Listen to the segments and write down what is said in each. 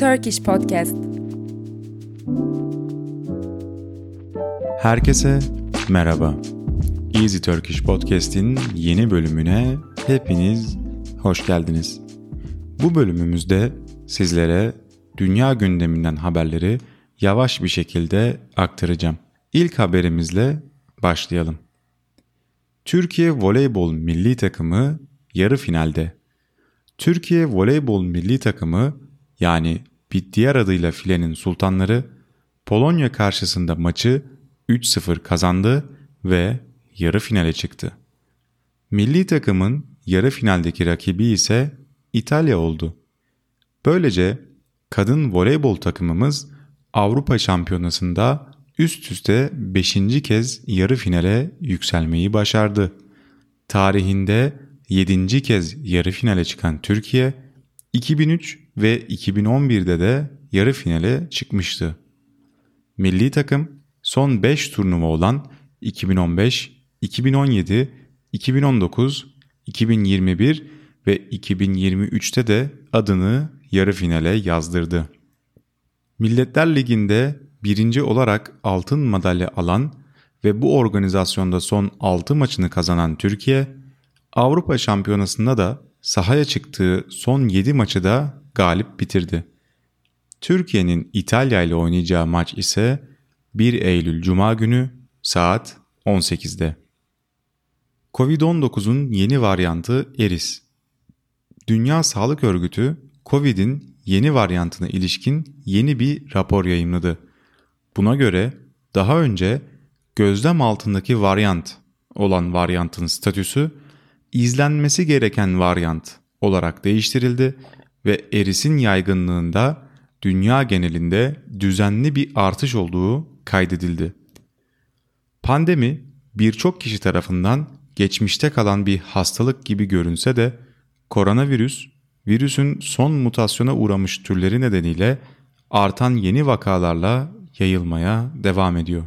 Turkish Podcast. Herkese merhaba. Easy Turkish Podcast'in yeni bölümüne hepiniz hoş geldiniz. Bu bölümümüzde sizlere dünya gündeminden haberleri yavaş bir şekilde aktaracağım. İlk haberimizle başlayalım. Türkiye Voleybol Milli Takımı yarı finalde. Türkiye Voleybol Milli Takımı yani bir diğer adıyla filenin sultanları Polonya karşısında maçı 3-0 kazandı ve yarı finale çıktı. Milli takımın yarı finaldeki rakibi ise İtalya oldu. Böylece kadın voleybol takımımız Avrupa Şampiyonası'nda üst üste 5. kez yarı finale yükselmeyi başardı. Tarihinde 7. kez yarı finale çıkan Türkiye, 2003 ve 2011'de de yarı finale çıkmıştı. Milli takım son 5 turnuva olan 2015, 2017, 2019, 2021 ve 2023'te de adını yarı finale yazdırdı. Milletler Ligi'nde birinci olarak altın madalya alan ve bu organizasyonda son 6 maçını kazanan Türkiye, Avrupa Şampiyonası'nda da sahaya çıktığı son 7 maçı da galip bitirdi. Türkiye'nin İtalya ile oynayacağı maç ise 1 Eylül Cuma günü saat 18'de. Covid-19'un yeni varyantı Eris. Dünya Sağlık Örgütü, Covid'in yeni varyantına ilişkin yeni bir rapor yayımladı. Buna göre daha önce gözlem altındaki varyant olan varyantın statüsü izlenmesi gereken varyant olarak değiştirildi ve erisin yaygınlığında dünya genelinde düzenli bir artış olduğu kaydedildi. Pandemi birçok kişi tarafından geçmişte kalan bir hastalık gibi görünse de koronavirüs, virüsün son mutasyona uğramış türleri nedeniyle artan yeni vakalarla yayılmaya devam ediyor.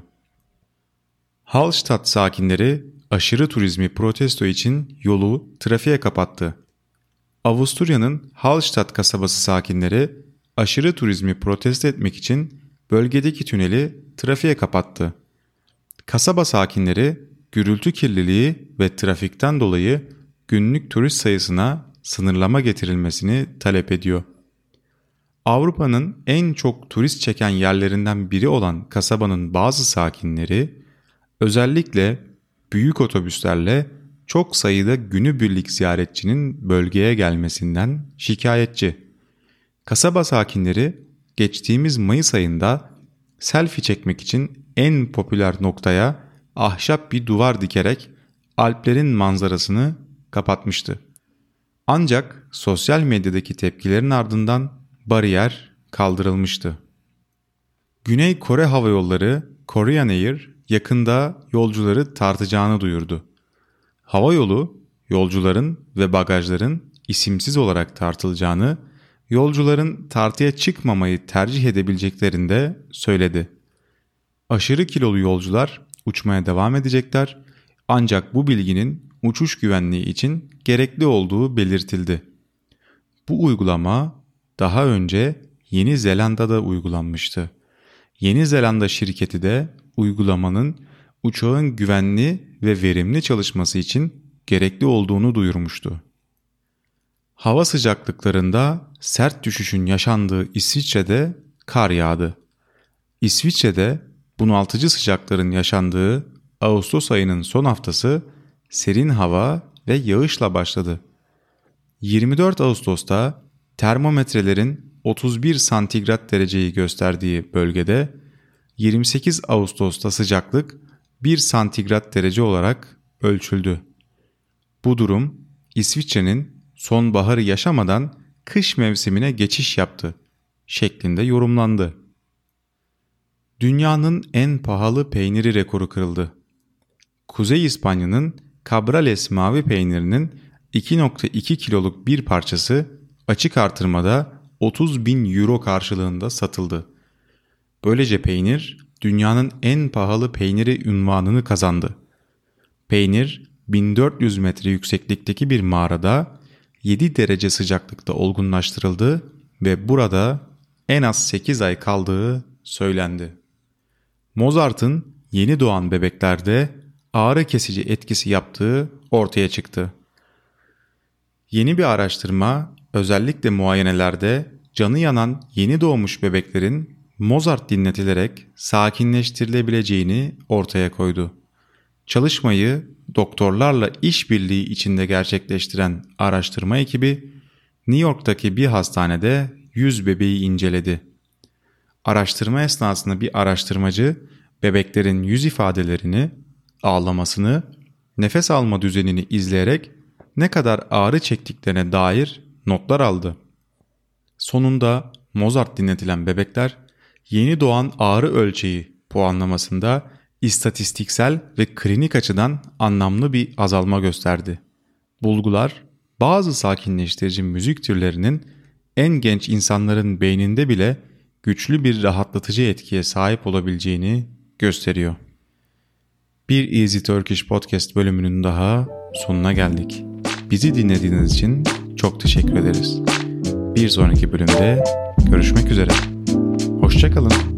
Hallstatt sakinleri aşırı turizmi protesto için yolu trafiğe kapattı. Avusturya'nın Hallstatt kasabası sakinleri aşırı turizmi protesto etmek için bölgedeki tüneli trafiğe kapattı. Kasaba sakinleri gürültü kirliliği ve trafikten dolayı günlük turist sayısına sınırlama getirilmesini talep ediyor. Avrupa'nın en çok turist çeken yerlerinden biri olan kasabanın bazı sakinleri özellikle büyük otobüslerle çok sayıda günübirlik ziyaretçinin bölgeye gelmesinden şikayetçi. Kasaba sakinleri geçtiğimiz Mayıs ayında selfie çekmek için en popüler noktaya ahşap bir duvar dikerek Alplerin manzarasını kapatmıştı. Ancak sosyal medyadaki tepkilerin ardından bariyer kaldırılmıştı. Güney Kore Hava Yolları Korean Air yakında yolcuları tartacağını duyurdu. Hava yolu yolcuların ve bagajların isimsiz olarak tartılacağını, yolcuların tartıya çıkmamayı tercih edebileceklerini de söyledi. Aşırı kilolu yolcular uçmaya devam edecekler ancak bu bilginin uçuş güvenliği için gerekli olduğu belirtildi. Bu uygulama daha önce Yeni Zelanda'da uygulanmıştı. Yeni Zelanda şirketi de uygulamanın uçağın güvenli ve verimli çalışması için gerekli olduğunu duyurmuştu. Hava sıcaklıklarında sert düşüşün yaşandığı İsviçre'de kar yağdı. İsviçre'de bunaltıcı sıcakların yaşandığı Ağustos ayının son haftası serin hava ve yağışla başladı. 24 Ağustos'ta termometrelerin 31 santigrat dereceyi gösterdiği bölgede 28 Ağustos'ta sıcaklık 1 santigrat derece olarak ölçüldü. Bu durum İsviçre'nin sonbaharı yaşamadan kış mevsimine geçiş yaptı şeklinde yorumlandı. Dünyanın en pahalı peyniri rekoru kırıldı. Kuzey İspanya'nın Cabrales mavi peynirinin 2.2 kiloluk bir parçası açık artırmada 30 bin euro karşılığında satıldı. Böylece peynir dünyanın en pahalı peyniri ünvanını kazandı. Peynir 1400 metre yükseklikteki bir mağarada 7 derece sıcaklıkta olgunlaştırıldı ve burada en az 8 ay kaldığı söylendi. Mozart'ın yeni doğan bebeklerde ağrı kesici etkisi yaptığı ortaya çıktı. Yeni bir araştırma özellikle muayenelerde canı yanan yeni doğmuş bebeklerin Mozart dinletilerek sakinleştirilebileceğini ortaya koydu. Çalışmayı doktorlarla işbirliği içinde gerçekleştiren araştırma ekibi New York'taki bir hastanede 100 bebeği inceledi. Araştırma esnasında bir araştırmacı bebeklerin yüz ifadelerini, ağlamasını, nefes alma düzenini izleyerek ne kadar ağrı çektiklerine dair notlar aldı. Sonunda Mozart dinletilen bebekler yeni doğan ağrı ölçeği puanlamasında istatistiksel ve klinik açıdan anlamlı bir azalma gösterdi. Bulgular bazı sakinleştirici müzik türlerinin en genç insanların beyninde bile güçlü bir rahatlatıcı etkiye sahip olabileceğini gösteriyor. Bir Easy Turkish Podcast bölümünün daha sonuna geldik. Bizi dinlediğiniz için çok teşekkür ederiz. Bir sonraki bölümde görüşmek üzere. Hoşçakalın.